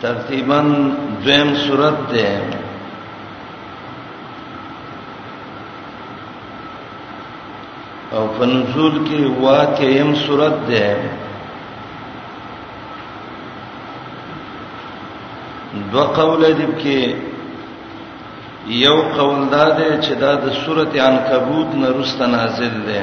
ترتیبا دویم صورت ده او په نزول کې واقعیم صورت ده دو قول دې کې یو قول دا ده چې دا د سورته عنکبوت نه رسته نازل ده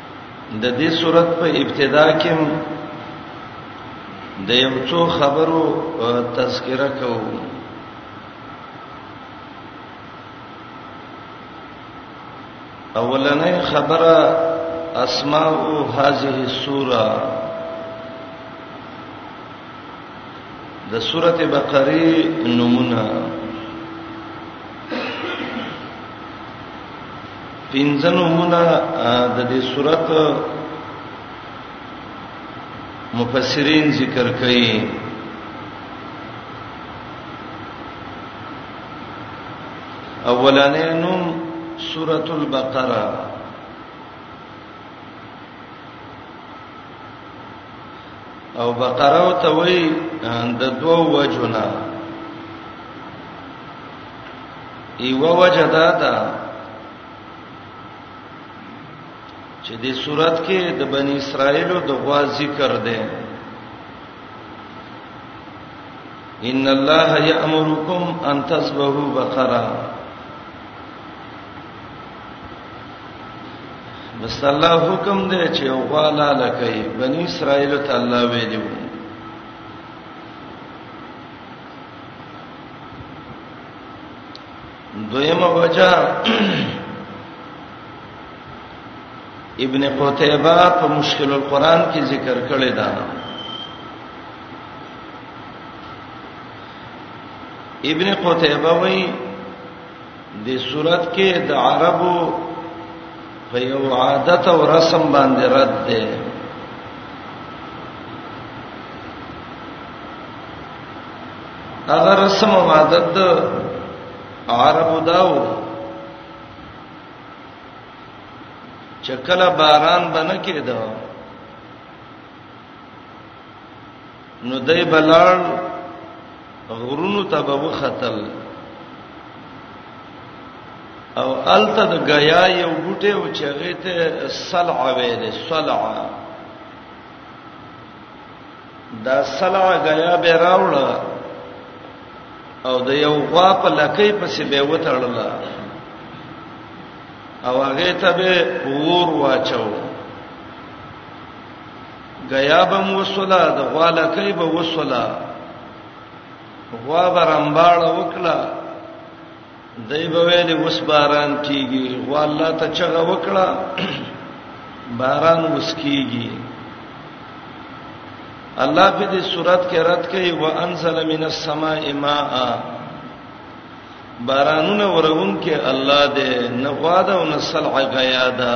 د دې صورت په ابتدا کې د یو څو خبرو تذکرہ کوو اولنې خبره اسماء هذه السوره د سوره بقره نمونه پنځه نومونه د دې صورت مفسرین ذکر کوي اولانې نوم سورۃ البقره او بقره ته وایي د دوو وجونه ایو وجه دا ده چې د صورت کې د بنی اسرائیل د غوا ذکر ده ان الله یامرکم ان تذبحوا بقره بس الله حکم دی چې غوا لا لکې بنی اسرائیل ته الله ویلو دویمه وجه ابن قتيبه په مشکل القرآن کې ذکر کړی دا ابن قتيبه وایي د صورت کې د عربو په یو عادت او رسم باندې رد ده هغه رسم او عادت د عربو داو چکلا باران بنه کېده نو دای بلال غرونو ته به وختل او الته د غیا یو بوټي او چغه ته صلع ویل صلع دا صلع غیا به راوړ او د یو غوا په لکې پسې به وتړل او هغه ته به ور واچو غیابم وسولا د غواله کوي به وسولا غوا برمباړ وکړه دای په ویلې وس باران کیږي غوا الله ته چغه وکړه باران وس کیږي الله په دې صورت کې رات کوي وانزل من السماء ماء بارانونه ورون کې الله دې نغواده او نسل عغیا ده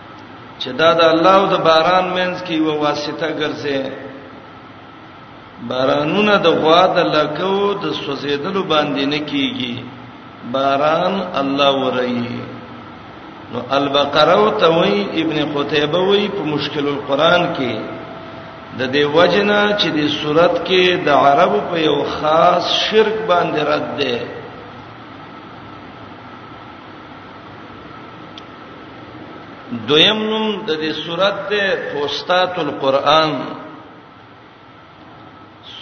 چې دا د الله او د باران منځ کې یو واسطه ګرځي بارانونه د غوا د لکو د سوزیدلو باندې نه کیږي باران الله ورئی نو البقره او توي ابن قتيبه وی په مشکل القرآن کې د دې وجنه چې د صورت کې د عربو په یو خاص شرک باندې رد ده دویم نوم د دې سورته ده فوستات القرآن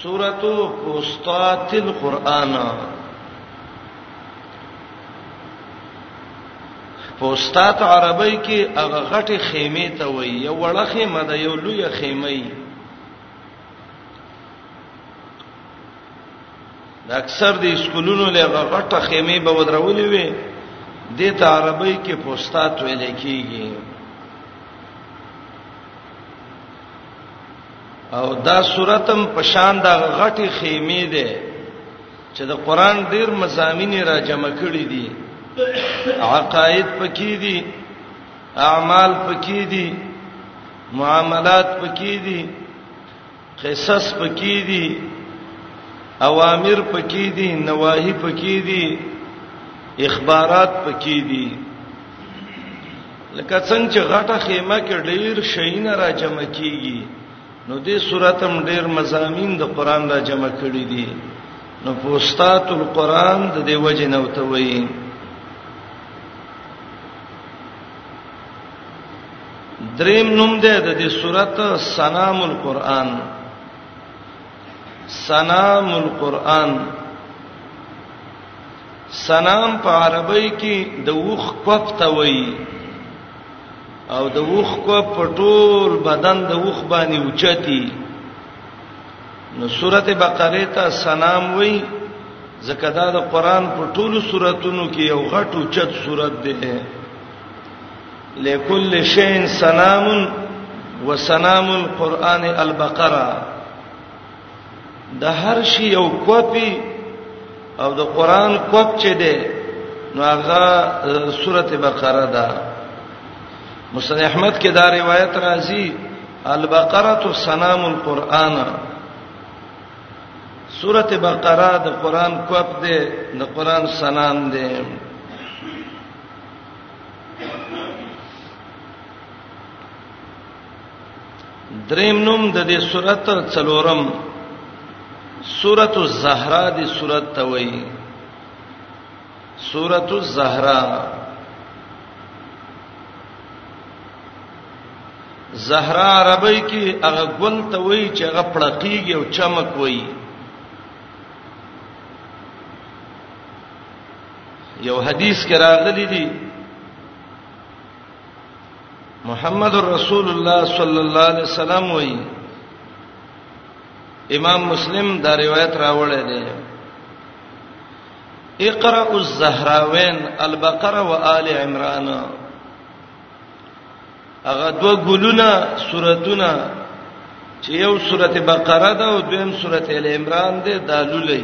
سورته فوستات القرآن فوستات عربی کې هغه غټي خیمه ته وایي یو وړه خیمه ده یو لوی خیمه د اکثر د اسکولونو له غټه خیمه به ودرولې وي د ته عربی کې پوستات ویل کیږي او دا صورتم پشان د غټي خیمه ده چې د قران ډیر مزامین را جمع کړي دي عقاید پکې دي اعمال پکې دي معاملات پکې دي قصص پکې دي اوامر پکې دي نواهی پکې دي اخبارات پکې دي لکه څنګه چې غټه خیمه کې ډیر شیونه راجمع کیږي نو دې سورته هم ډېر مزامین د قران را جمع کړي دي نو فوستات القرآن د دې وجه نه وتوي دریم نوم ده د دې سورته سلام القرآن سلام القرآن سلام په عربی کې د وخ کوفته وایي او د وخ کو پټول بدن د وخ باندې اوچتی نو سورته بقره ته سلام وای زکه دا د قران په ټولو سوراتونو کې یو غټ او چت سورات ده لکل شین سلام و سلام القرآن البقره د هر شي یو کوپی او د قران کوپ چې ده نو هغه سورته بقره ده مسند احمد کې دا روایت راځي البقره سنام القرآن سورته بقره د قران کوپ ده د قران سنام ده دریم نوم د دې سورته څلورم سورته الزهرا دې سورته توي سورته الزهرا زهرا عربی کې هغه ګل ته وایي چې هغه پړقېږي او چمک وایي یو حدیث کې راغلی دی محمد رسول الله صلی الله علیه وسلم وی امام مسلم دا روایت راوړی دی اقرا الزهراوین البقره و آل عمران هغه دوه ګلونه سوراتونه چې یو سورته بقره ده او دویم سورته ال عمران ده دالولې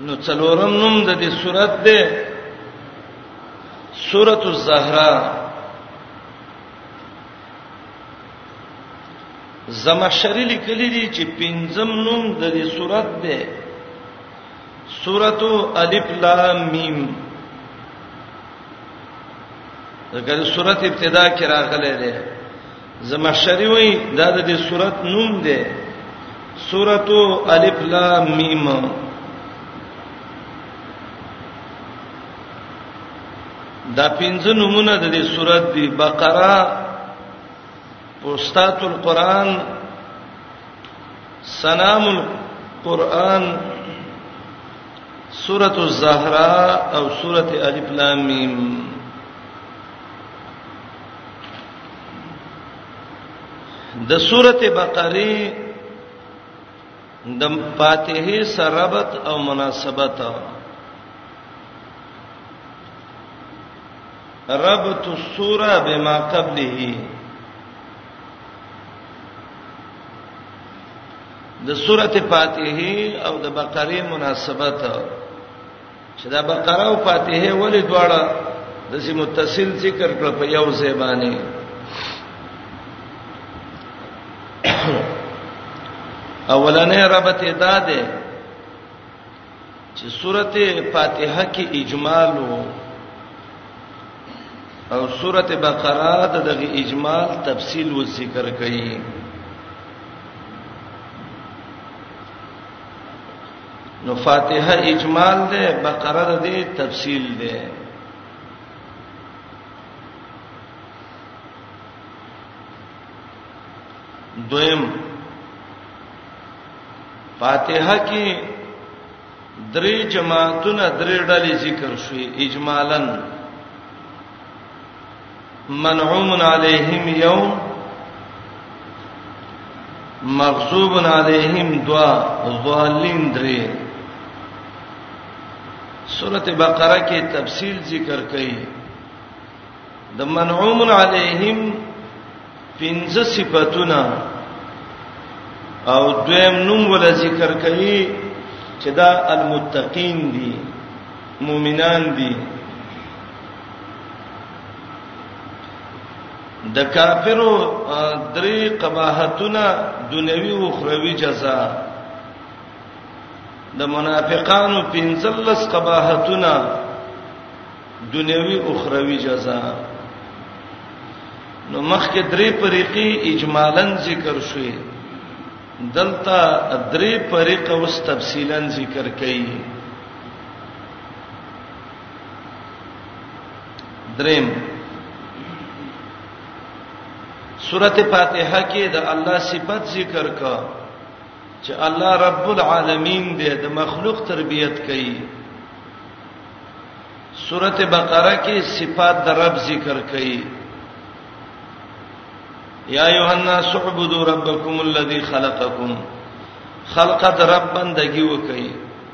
نو څلورم نوم د دې سورته ده سورۃ الزهرا زمخشری لیکلی دی چې پنځم نوم د دې سورته ده سورۃ الف لام میم دغه سورته ابتدا کې راغله ده زمخشری وای دا د دې صورت نوم دی سورته الف لام میم دا پنځه نمونه د دې صورت دی بقره پوستات القرآن سلام القرآن سورۃ الزهراء او سورۃ الف لام میم د سورته بقره د فاتحه سربت او مناسبت ربط السوره بما قبله د سورته فاتحه او د بقره مناسبت چې دا بقره او فاتحه ولې دواړه د سي متصل ذکر کړ په یو ځای باندې اولنې ربط ادا ده چې سورته فاتحه کې اجمال وو او سورته بقره د دغه اجمال تفصیل و ذکر کړي نو فاتحه اجمال ده بقره ده تفصیل ده دویم فاتحه کې درې جماعتونه درې ډلې ذکر شوې اجمالاً منعوم علیهم یوم مغصوب علیهم دوا ظالم درې سورته بقره کې تفصیل ذکر کړي د منعوم علیهم پنځه صفاتونه او دویم نوم ول ذکر کړي چې دا المتقین دي مؤمنان دي د کافرو درې قباحتونه دنیوي او اخروی جزاء د منافقانو پنځلس قباحتونه دنیوي او اخروی جزاء نو مخکې درې پریقي اجمالاً ذکر شوې دلته درې پریقه اوس تفصیلاً ذکر کړي دریم سورته فاتحه کې د الله صفات ذکر کا چې الله رب العالمین دې د مخلوق تربيت کوي سورته بقره کې صفات د رب ذکر کوي یا ایها الناس اعبدوا ربکم الذی خلقکم خلقت رب بندگی وکړي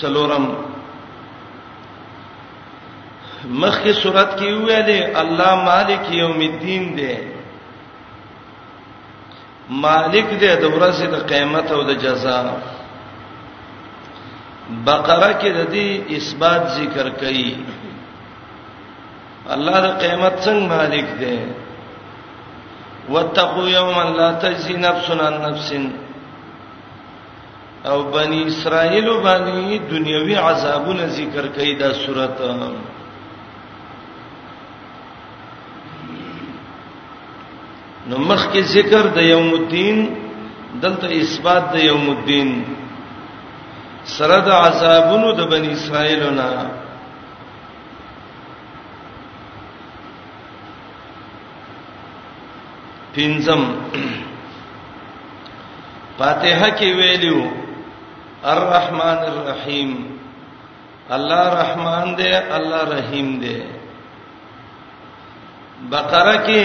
څلورم مخکې صورت کې ویلې الله مالک یوم الدین دی مالک دی د ورځې د قیامت او د جزا بقره کې د دې اثبات ذکر کړي الله د قیامت څنګه مالک دی واتقوا یوما لا تجزی نفس عن نفس او بنی اسرائیل باندې دنیوي عذابونه ذکر کوي دا سورته نو مخکې ذکر د یوم الدین دلته اثبات د یوم الدین سره د عذابونو د بنی اسرائیلو نه پینځم فاتحه کې ویلو الرحمن الرحیم الله رحمان دی الله رحیم دی بقره کې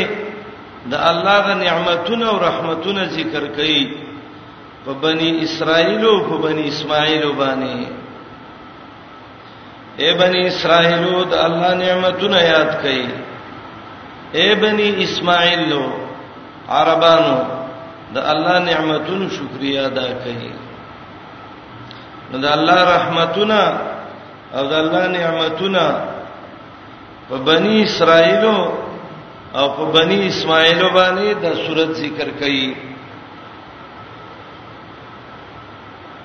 د الله غ نعمتونه او رحمتونه ذکر کړي په بني اسرائیل او په بني اسماعیل باندې اے بنی اسرائیل د الله نعمتونه یاد کړئ اے بنی اسماعیل عربانو د الله نعمتونو شکریا ادا کړئ نو د الله رحمتونه او د الله نعمتونه په بنی اسرائیل او په بنی اسماعیل باندې د صورت ذکر کړي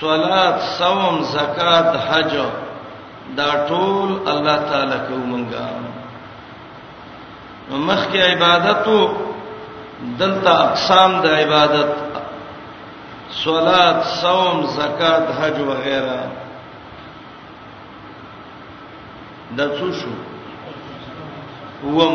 صلات صوم زکات حج دا ټول الله تعالی کومنګا مخکې عبادتو دلته اقسام د عبادت صلات صوم زکات حج وغیرہ دا څه شو وم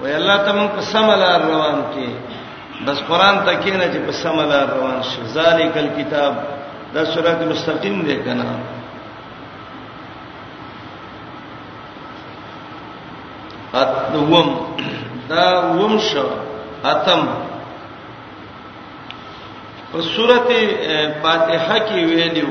وای الله ته موږ په سملار روان کې بس قران ته کې نه چې په سملار روان شي ذالک الكتاب دا صراط مستقیم دی کنه اتوم دا وم شو اتم په سورته فاتحه کې ویلو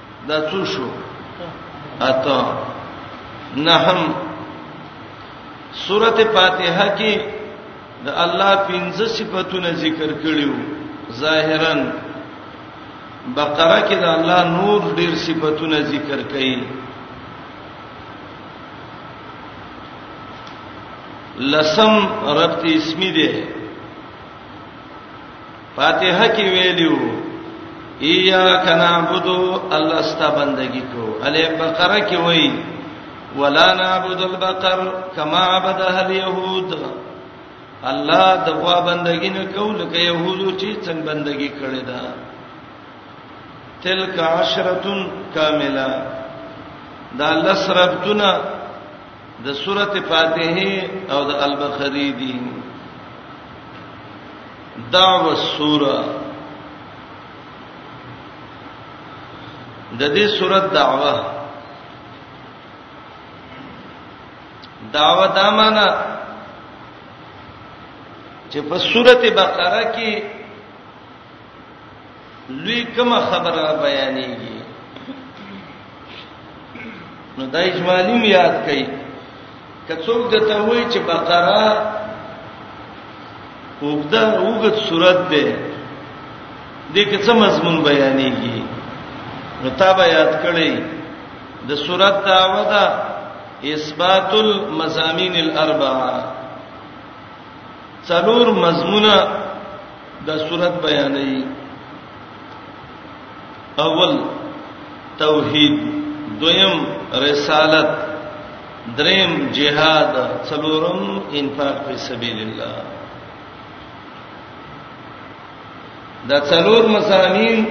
دا څو شو اته نهم سورته فاتحه کې د الله پنځه صفاتونه ذکر کړیو ظاهرا بقره کې د الله نور ډیر صفاتونه ذکر کړي لسم ربط اسمی ده فاتحه کې ویلو ایاک نعبد الله ستا بندگی کو الی بقره کې وای ولا نعبد البقر کما عبدها اليهود الله د غوا بندگی نه کو لکه يهودو چې څنګه بندگی کړي دا تلک عشرتن کامله دا لسربتنا د سورته فاتحه او د البخری دی دعو السوره د دې سورته دعوه دعوه دا معنا چې په سورته بقره کې لوی کومه خبره بیانېږي نو د اجمالی یاد کړي کڅوګ د ته وای چې بقره وګدا وګت صورت ده د کڅه مضمون بیانېږي نو تا به یاد کړي د صورت داوا ده اثبات المزامین الاربعه څلور مضمونه دا صورت بیانې اول توحید دویم رسالت دریم جهاد څلورم انفاق فی سبیل الله دا څلور مزامین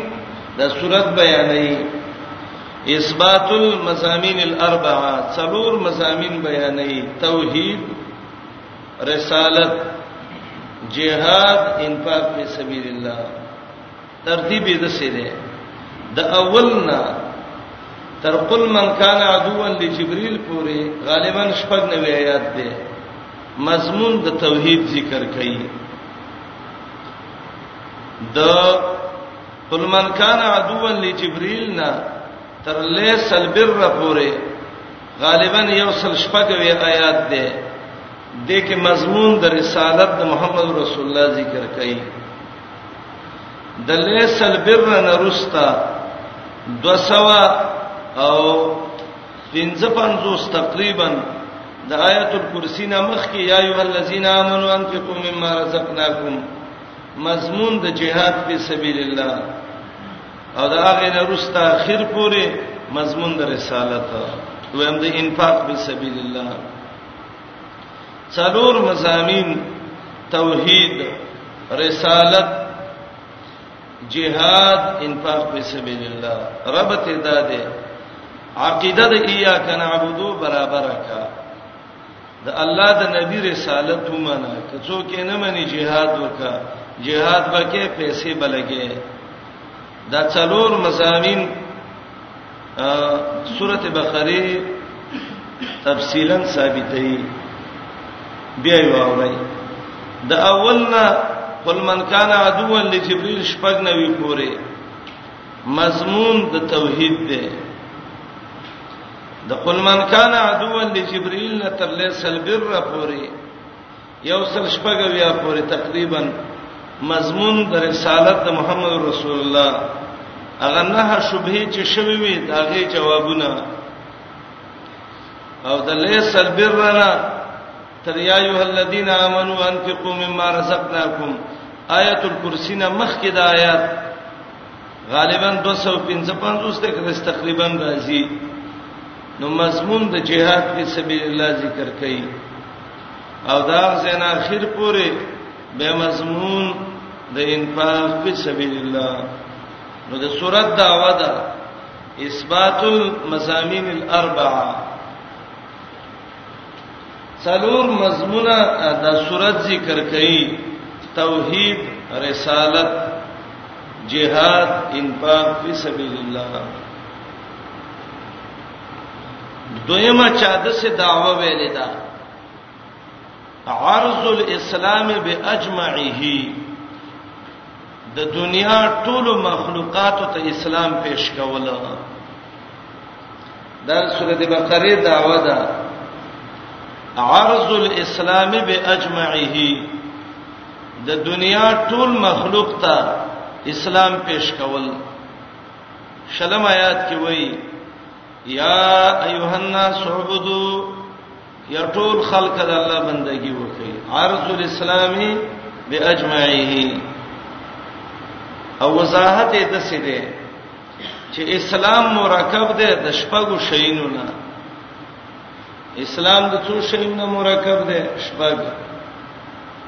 دا صورت بیانې اثبات المزامین الاربعه څلور مزامین بیانې توحید رسالت جهاد انفاق په سبیل الله ترتیب یې د څه دی د اولنا تر قل من کان عدوا لجبريل پورې غالبا شپږ نوې آیات ده مضمون د توحید ذکر کړي د قل من کان عدوا لجبريل نا تر ليس البر پورې غالبا یو سل شپږوي آیات ده د کې مضمون د رسالت د محمد رسول الله ذکر کړي د لیسل بر نرستا 200 او 55 تقریبا د آیت الکرسی نامخ کې یا ایه الذین آمنو انفقوا مما رزقناکم مضمون د جهاد په سبیل الله او دا هغه نه رسته اخر پورې مضمون د رسالت ویم د انفاق په سبیل الله څلور مزامین توحید رسالت جهاد انفاق په سبیل الله رب ته داده عقیده د ایا کنعبدو برابر کا د الله د نبی رسالت ومنه که څوک یې نه مني jihad وکا jihad وکې پیسې بلګې دا څلور مزامین سورته بقره تفصیلا ثابتې بیا یو اوري د اولنا قل من کان عدوا لجبريل شپږ نوي پورې مضمون د توحید دی د قل من کان عدوا لجبريل نه تر لسل بر پوری یو سل شپږه بیا پوری تقریبا مضمون د رسالت د محمد رسول الله اغه نه شبهه چې شوی وي داغه جوابونه او د لسل بر نه تر یا ایه الذین آمنو انفقوا مما رزقناکم آیت الکرسی نه مخکې د آیات غالبا 255 ته کړه تقریبا راځي نو مضمون د جهاد په سبیل الله ذکر کړي او دا ځین اخر پورې به مضمون د انفاق په سبیل الله نو د سورۃ دعوه ده اثبات المزامین الاربعه څلور مضمونه د صورت ذکر کړي توحید رسالت جهاد انفاق فی سبیل الله دویمه چا د څه دعوه ویلې ده عرض الاسلام باجمعه د دنیا ټول مخلوقات ته اسلام پیش کوله دا سورته بقره دعوه ده عرض الاسلام باجمعه د دنیا ټول مخلوق ته اسلام پیش کول شلم آیات کې وایي یا ایها الناس عبدو یا ټول خلق د الله بندگی وکړي عرض الاسلامي باجمعه او وضاحت یې دسې ده چې اسلام مرکب ده د شپږو شینو نه اسلام د څو شینو نه مرکب ده شپږ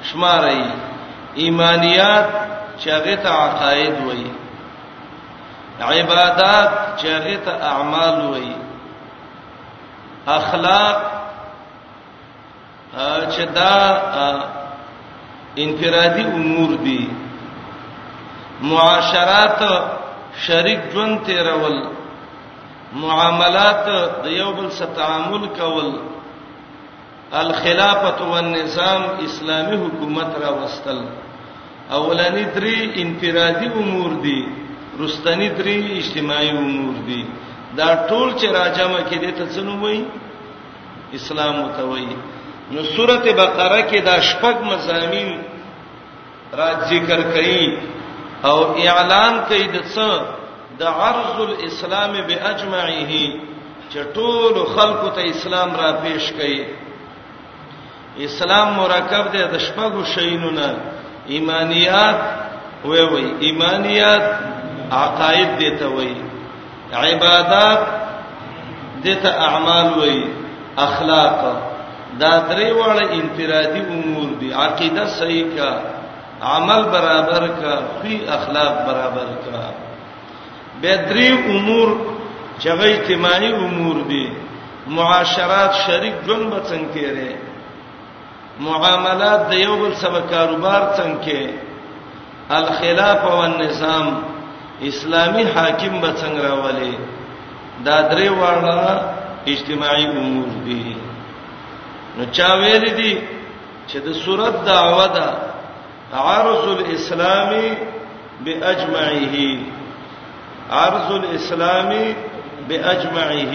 شمارای ایمانیات چې هغه ته عقاید وایي عبادت چې هغه ته اعمال وایي اخلاق چې دا انفرادي امور دي معاشرات شریک ژوند تیرول معاملات د یو بل سره تعامل کول الخلافه والنظام اسلامی حکومت را وستل اولنی درې انفرادي امور دي رستنی درې اجتماعي امور دي دا ټول چې راجمه کې دي ته څنو وای اسلام متوي نو سوره بقره کې دا شپږ مزامین را ذکر کوي او اعلان کوي د څه د عرض الاسلام باجمعه چې ټول خلکو ته اسلام را پیش کړي اسلام مرکب دی د شپږو شینو نه ایمانیات وی وی ایمانیات عقاید دی ته وی عبادت دته اعمال وای اخلاق دا درې واړه انفرادي امور دي عقیده صحیح کا عمل برابر کا خي اخلاق برابر کا به درې امور چې غي اجتماعي امور دي معاشرات شریک ژوند به څنګه تیرې معاملات د یو بل سره کاروبار څنګه الخلاف او النظام اسلامی حاکم به څنګه راولي دا درې واړه اجتماعي امور دي نو چا ویل دي چې د صورت دعوه ده عرض الاسلامي باجمعه عرض الاسلامي باجمعه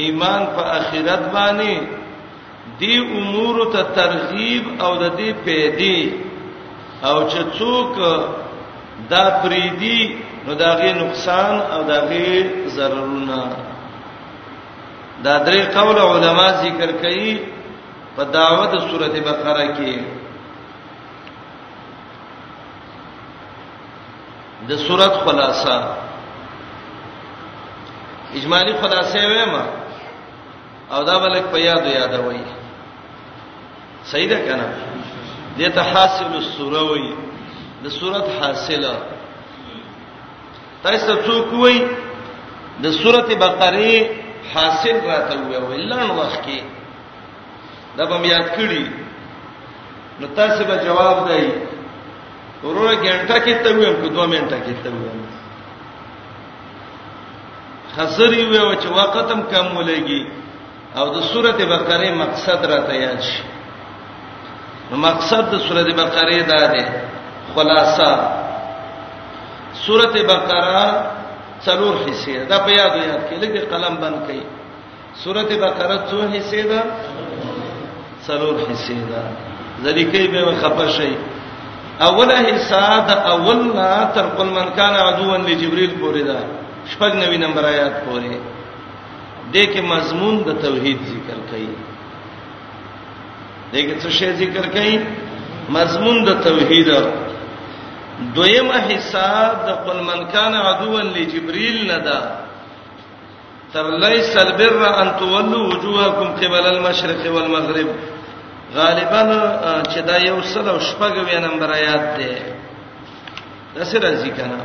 ایمان په اخرت باندې دی امور ته ترغیب او د دې پیدې او چې څوک دا پریدي نو داغه نقصان او داغه ضررونه دا درې قول علما ذکر کوي په دعوت سورته بقره کې د صورت خلاصہ اجمالی خلاصې وایم او دا بلک په یاد یاد وای صحیح ده کنه د ته حاصل السوره وای د صورت حاصله تاسو څوک وای د سورته بقره حاصل راته وای لاند وخت کې دا به یاد کړی نو تاسو به جواب دی وروره ګنټه کې ته ویم کو 2 منټه کې ته ویم خسر یو یو چې وختم کم ولګي او د سورته بقره مقصد را تیار شي نو مقصد د سورته بقره دا ده خلاصہ سورته بقره څلور حصے دا په یاد یاد کې لکه قلم بند کړئ سورته بقره څو حصے ده څلور حصے ده ځدی کې به خبر شي اوله حصہ د اول نه تر قل من کان عدوا لجبريل پورې ده شپږ نوي نمبر آیات پورې د کې مضمون د توحید ذکر کړي د کې څه شی ذکر کړي مضمون د توحید دویمه حصہ د قل من کان عدوا لجبريل نه ده تر ليس البر ان تولوا وجوهكم قبل المشرق والمغرب غالبا چې دا یو سل او شپږ وی نمبر آیات ده دا سره راځي کنه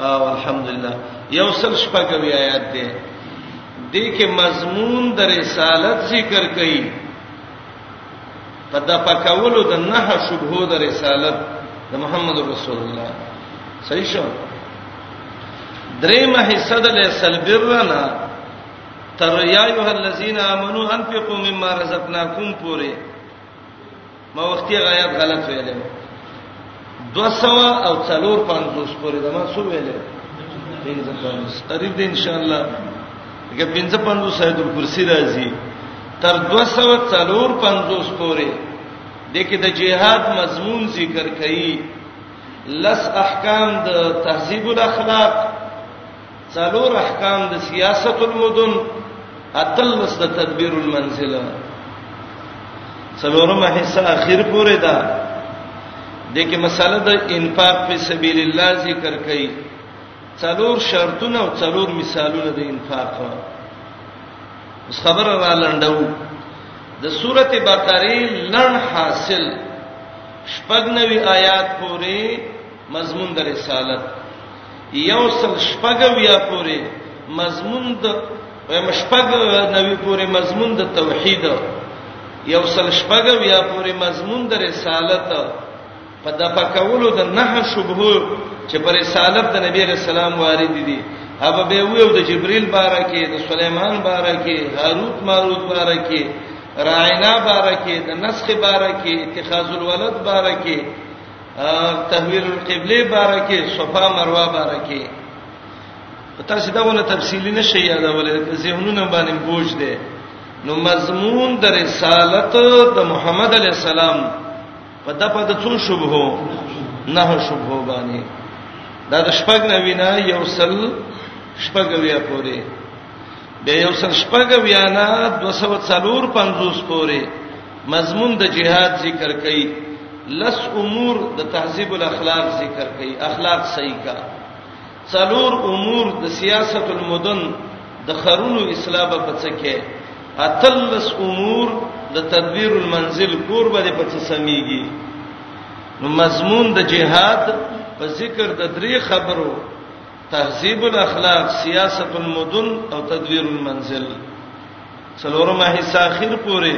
او الحمدلله یو سل شپږ وی آیات ده دې کې مضمون د رسالت ذکر کړي په دفع کولو د نه شبهو د رسالت د محمد رسول الله صحیح شو درېمه حصہ د لیسل برنا تر یا ایه الذین آمنو انفقوا مما رزقناکم پوره ما وختي غیات غلط ویلم 200 او 450 پورې دا ما څو ویلې 55 قریب دی ان شاء الله که 55 سید الکرسی راځي تر 250 پورې د کې د جهاد مضمون ذکر کړي لس احکام د تهذیب الاخلاق څلور احکام د سیاست المدن اتلس د تدبیر المنزله څلورمه حصہ اخر پورې ده دغه مسله د انفاق په سبیل الله ذکر کړي څلور شرطونه او څلور مثالونه د انفاق اوس خبره را لنډو د سورته بقره لړ حاصل شپږنوي آیات پورې مضمون د رسالت یو سل شپږ ویا پورې مضمون د مشپګ نوی پورې مضمون د توحید یو سل شپګ ویا پورې مضمون د رسالت په د پکولو د نه شبهه چې پر رسالت د نبی رسول الله وارد دي هغه به ویو د جبرئیل باره کې د سليمان باره کې هاروت ماروت باره کې راینا باره کې د نسخ باره کې اتخاذ الولد باره کې تحویل القبله بارکه صفا مروه بارکه پتا سیداونه تفصیلی نشي یادولې ذهنونه باندې بوج دي نو مضمون د رسالت د محمد علی السلام په دغه د څو شوبو نه شوبو باندې دا د شپږ نوینه یو سل شپږ ویا پورې به یو سل شپږ بیا نه 254 پورې مضمون د جهاد ذکر کړي لس امور د تهذیب الاخلاق ذکر کړي اخلاق صحیح کا څلور امور د سیاست المدن د خرونو اصلاح په پڅکه اتلس امور د تدبیر المنزل کور به په څه سميږي نو مضمون د جهاد په ذکر د درې خبرو تهذیب الاخلاق سیاست المدن او تدویر المنزل څلورمه حصہ اخر پورې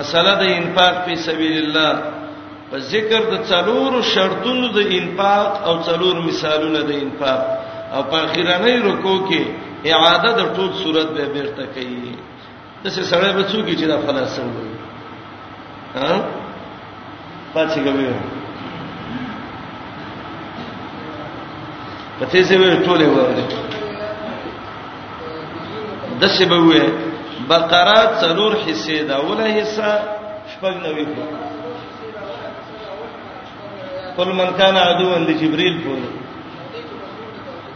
مسله د انفاق په سبیل الله په ذکر د څلور شرطونو د انفاق او څلور مثالونو د انفاق او په اخیرنۍ رکو کې اعاده د ټول صورت به بیرته کوي دسه سړی به څوک چې دا فلسفه وایي ها پاتې کوي پته سي وي ټوله وره دسه به وي بقره څلور حصے دا اوله حصہ شپږ نوي کو قل من کان عدو عند جبريل پورې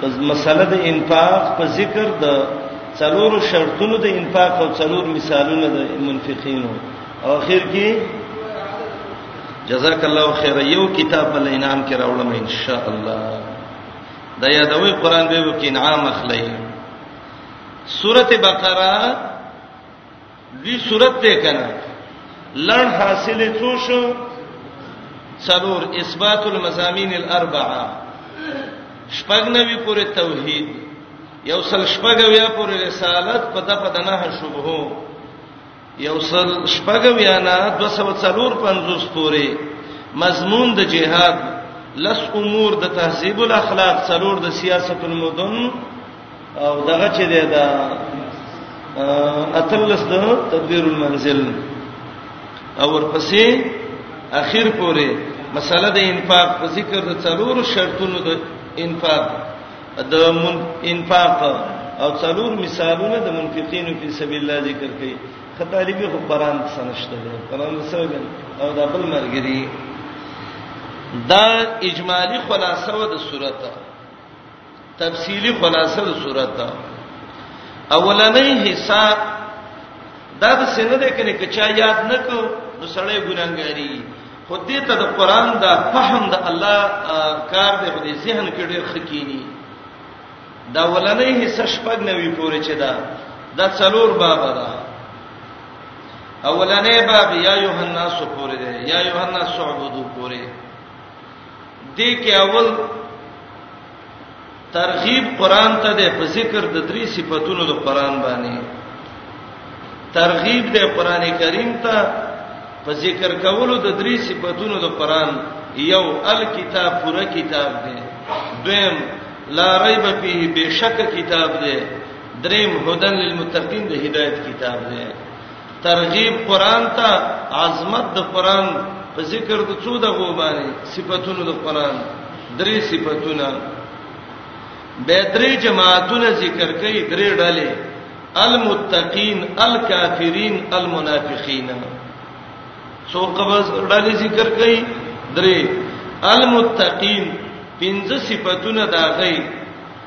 په مسله د انفاق په ذکر د څلور شرطونو د انفاق او څلور مثالونو د منفقینو او اخر کې جزاک الله خیر یو کتاب بل انعام کې راوړم ان شاء الله دا یادوي قران به کې انعام اخلي سوره بقره وی صورت دې کنه لړ حاصل څو شو څلور اثبات المزامین الاربعه شپږ نوي پورې توحید یو سل شپږ ویا پورې رسالت په دغه دنه شوبهو یو سل شپږ ویا نه 245 پورې مضمون د جهاد لس امور د تهذیب الاخلاق څلور د سیاست المدن او دغه چې دی دا اتلس د تدبیر المنزل او ورپسې اخر پورې مسله د انفاق په ذکر د څلور شرطونو د انفاق د من انفاق او څلور مثالونه د منفقین فی سبیل الله ذکر کړي خطالب خو قران سنشته دی قران سره او د بل مرګری دا اجمالی خلاصو د سورته تفصیلی خلاصه د صورت دا اولنې حصہ دا د سینه ده کنه چې چا یاد نکو نو سړی ګناګاری خو دې ته د قران دا فهم د الله کار دی په دې ذهن کې ډېر خکینی دا ولنې حصہ شپږ نوي پورې چې دا دا څلور باب ده اولنې باب یا یوحنا سو پورې ده یا یوحنا سعبدو پورې دې کې اول ترغیب قران ته ده په ذکر د درې صفاتونو د قران باندې ترغیب ده قران کریم ته په ذکر کولو د درې صفاتونو د قران یو الکتاب پوره کتاب ده دویم لا ریب فیه بشک کتاب ده دریم هدن للمتقین د هدایت کتاب ده ترغیب قران ته عظمت د قران په ذکر د څو دغه باندې صفاتونو د قران درې صفاتونه به درې جماعتونه ذکر کوي درې ډلې المتقین الکافرین المنافقین څو قبض ډلې ذکر کوي درې المتقین پنځه صفاتونه دا غي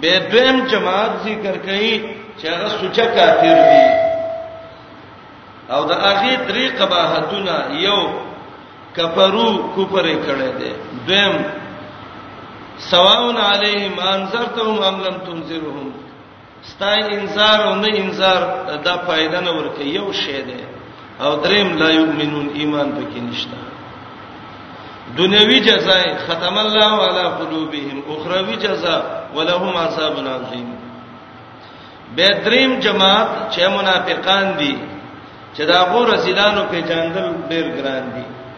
به دویم جماعت ذکر کړي چې هغه سوچا کافر دي او د هغه درې قباحتونه یو کفرو کفر کړي دي دویم سواون علیهم انذرتهم ام لم تنذرهم ستای انذار او نه انذار دا فائدہ نه ورکي یو شی دی او دریم لا یؤمنون ایمان پکې نشته دنیوي جزاء ختم الله علی قلوبهم اخروی جزاء ولهم عذاب عظیم به دریم جماعت چې منافقان دي چې دا غو رسیدانو په جاندل ډیر ګران دي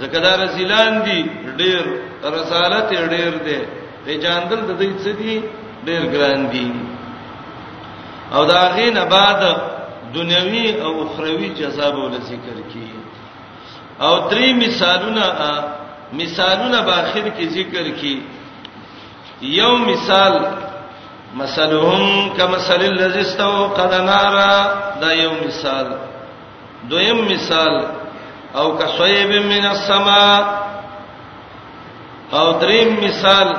ځکه دا رسولان دي ډېر رسالت ډېر دی په جاندل د دې څه دي ډېر ګران دي او دا غي نه بعد دنیوي او اخروی جزا به ول ذکر کی او درې مثالونه مثالونه په اخر کې ذکر کی یو مثال مثلهم کمثل الذي استوقد نارا دا یو مثال دویم مثال او کصیب من السماء او دریم مثال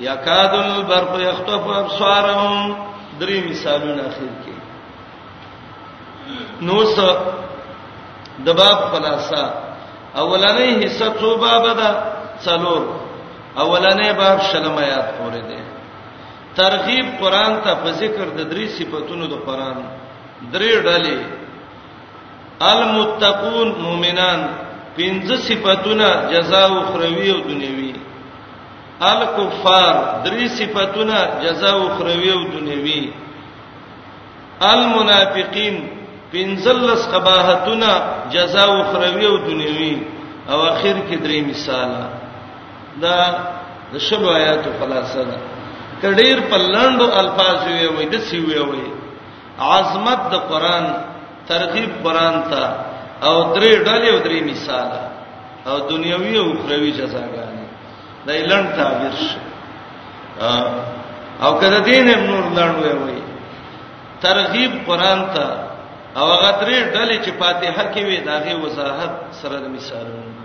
یکاد البرق یخطف ابصارهم درې مثالونه اخر کې نو س د باب خلاصہ اولنې حصہ څو باب ده څلور اولنې باب شلم آیات پورې ده ترغیب قران ته په ذکر د درې صفاتونو د قران درې ډلې المتقون مؤمنان پنځه صفاتونه جزاء اخروی او دنیوي الکفار درې صفاتونه جزاء اخروی او دنیوي المنافقین پنځلس قباحتونه جزاء اخروی او دنیوي او اخر کې درې مثال دا د شلو آیاتو خلاصه ده کډیر په لاندو الفاظ وی وی د سی وی وی عظمت د قران ترغیب قران ته او درې ډلې او درې مثال او دنیوي او اخروی جزاګانې دا لړن تعبیر شي او کله دین نور لړن وي وي ترغیب قران ته او غدرې ډلې چې فاتحه کې وي داغه وضاحت سره مثالونه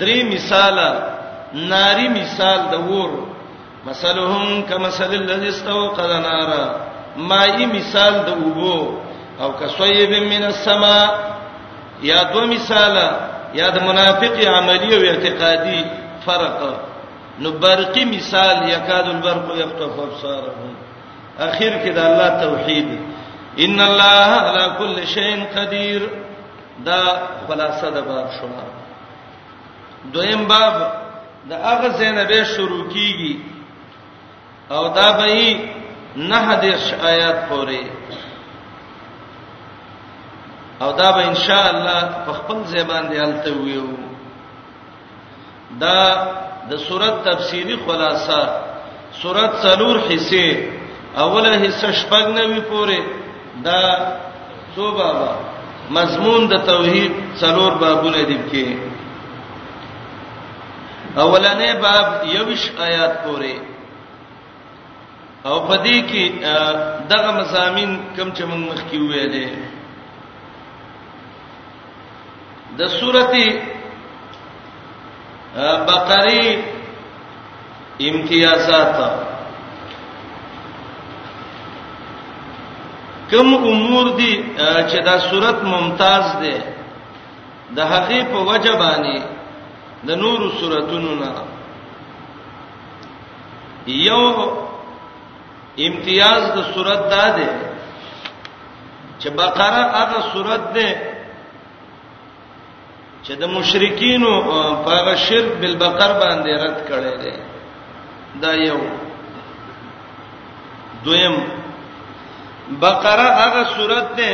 درې مثال ناری مثال د ور مثلهم کمثل الذي استوقد نارا مای مثال د اوبو او کسویب من السما یا دو مثال یا د منافق عملی او اعتقادی فرق نو برقی مثال یکاد البرق یخطف ابصارهم اخر کې د الله توحید ان الله على كل شيء قدير دا خلاصه د باب شو دویم باب د هغه زینبه شروع کیږي او دا به نه حدیث آیات پورې او دا به ان شاء الله په خپل زبان دی الته ویو دا د سورۃ تفصیلی خلاصہ سورۃ څلور حصے اوله حصہ شپږ نوي پورې دا څو بابا مضمون د توحید څلور بابونه دي کې اولنې باب یوش آیات پورې او په دې کې دغه مزامین کم چې موږ مخکې ویلې د سورته بقره امتیازات کم امور دي چې دا صورت ممتاز ده د هغه په وجبانی د نورو صورتونو نه یو امتیاز د صورت دا ده چې بقره هغه صورت ده چې د مشرکین په شرک بالبقر باندې رد کړي دي دا یو دویم بقره هغه صورت ده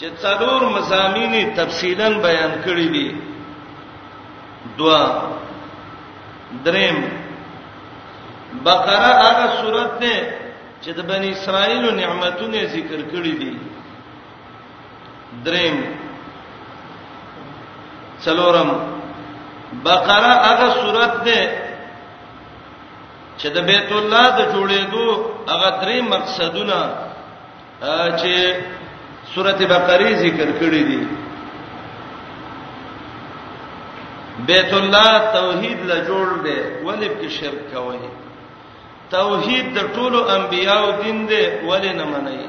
چې څلور مزامینی تفصیلا بیان کړی دي دوا دریم بقره هغه سورته ده چې د بنی اسرائیل نعمتونه ذکر کړی دي دریم څلورم بقره هغه سورته ده چې د بیت الله د جوړېدو هغه درې مقصدونه چې سورته بقره ذکر کړې دي بیت الله توحید لا جوړ دی ولې په شرک کوي توحید د ټولو انبیانو دین دی ولې نه منئ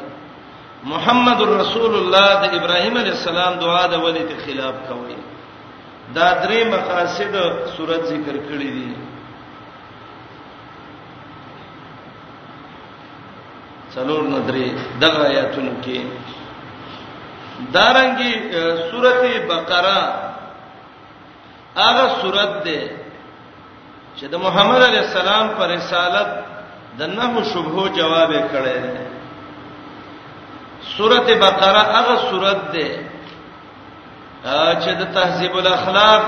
محمد رسول الله د ابراهیم علی السلام دعا د ولې ته خلاف کوي دا درې مقاصد صورت ذکر کړې دي څلور ندري دغه آیاتونو کې دارنګي سورته بقره هغه سورته ده چې د محمد علی السلام پر رسالت د نه شبهه جواب کړي ده سورته بقره هغه سورته ده چې د تهذیب الاخلاق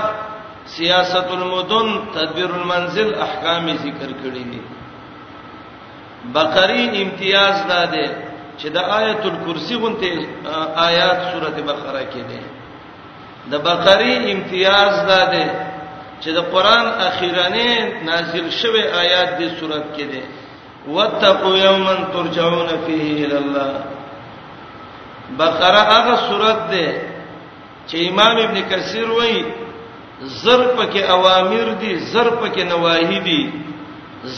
سیاست المدن تدبیر المنزل احکام ذکر کړی دي بقری امتیاز دا ده چې د آیت الکرسی غونته آیات سورته بقره کې ده د بقری امتیاز دا ده چې د قران اخیرانه نازل شوه آیات د سورته کې ده واتقوا یوما ترجعون فيه الى الله بقره هغه سورته ده چې امام ابن کثیر وایي زر پکې اوامر دي زر پکې نواهی دي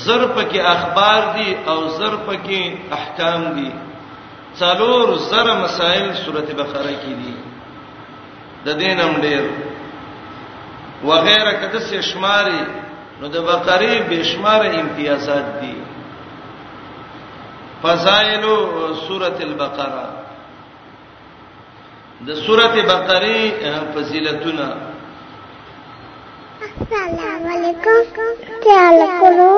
زر پکې اخبار دي او زر پکې احکام دي څلور زر مسائل سورته بقره کې دي د دین هم ډیر وغیرہ کده سه شماري نو د بقره بشمار امتیازات دي فضائل سوره البقره د سوره بقره فضیلتونه السلام علیکم تعال کولو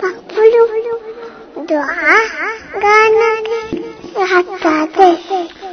پخپلو دعا غانا حتا ته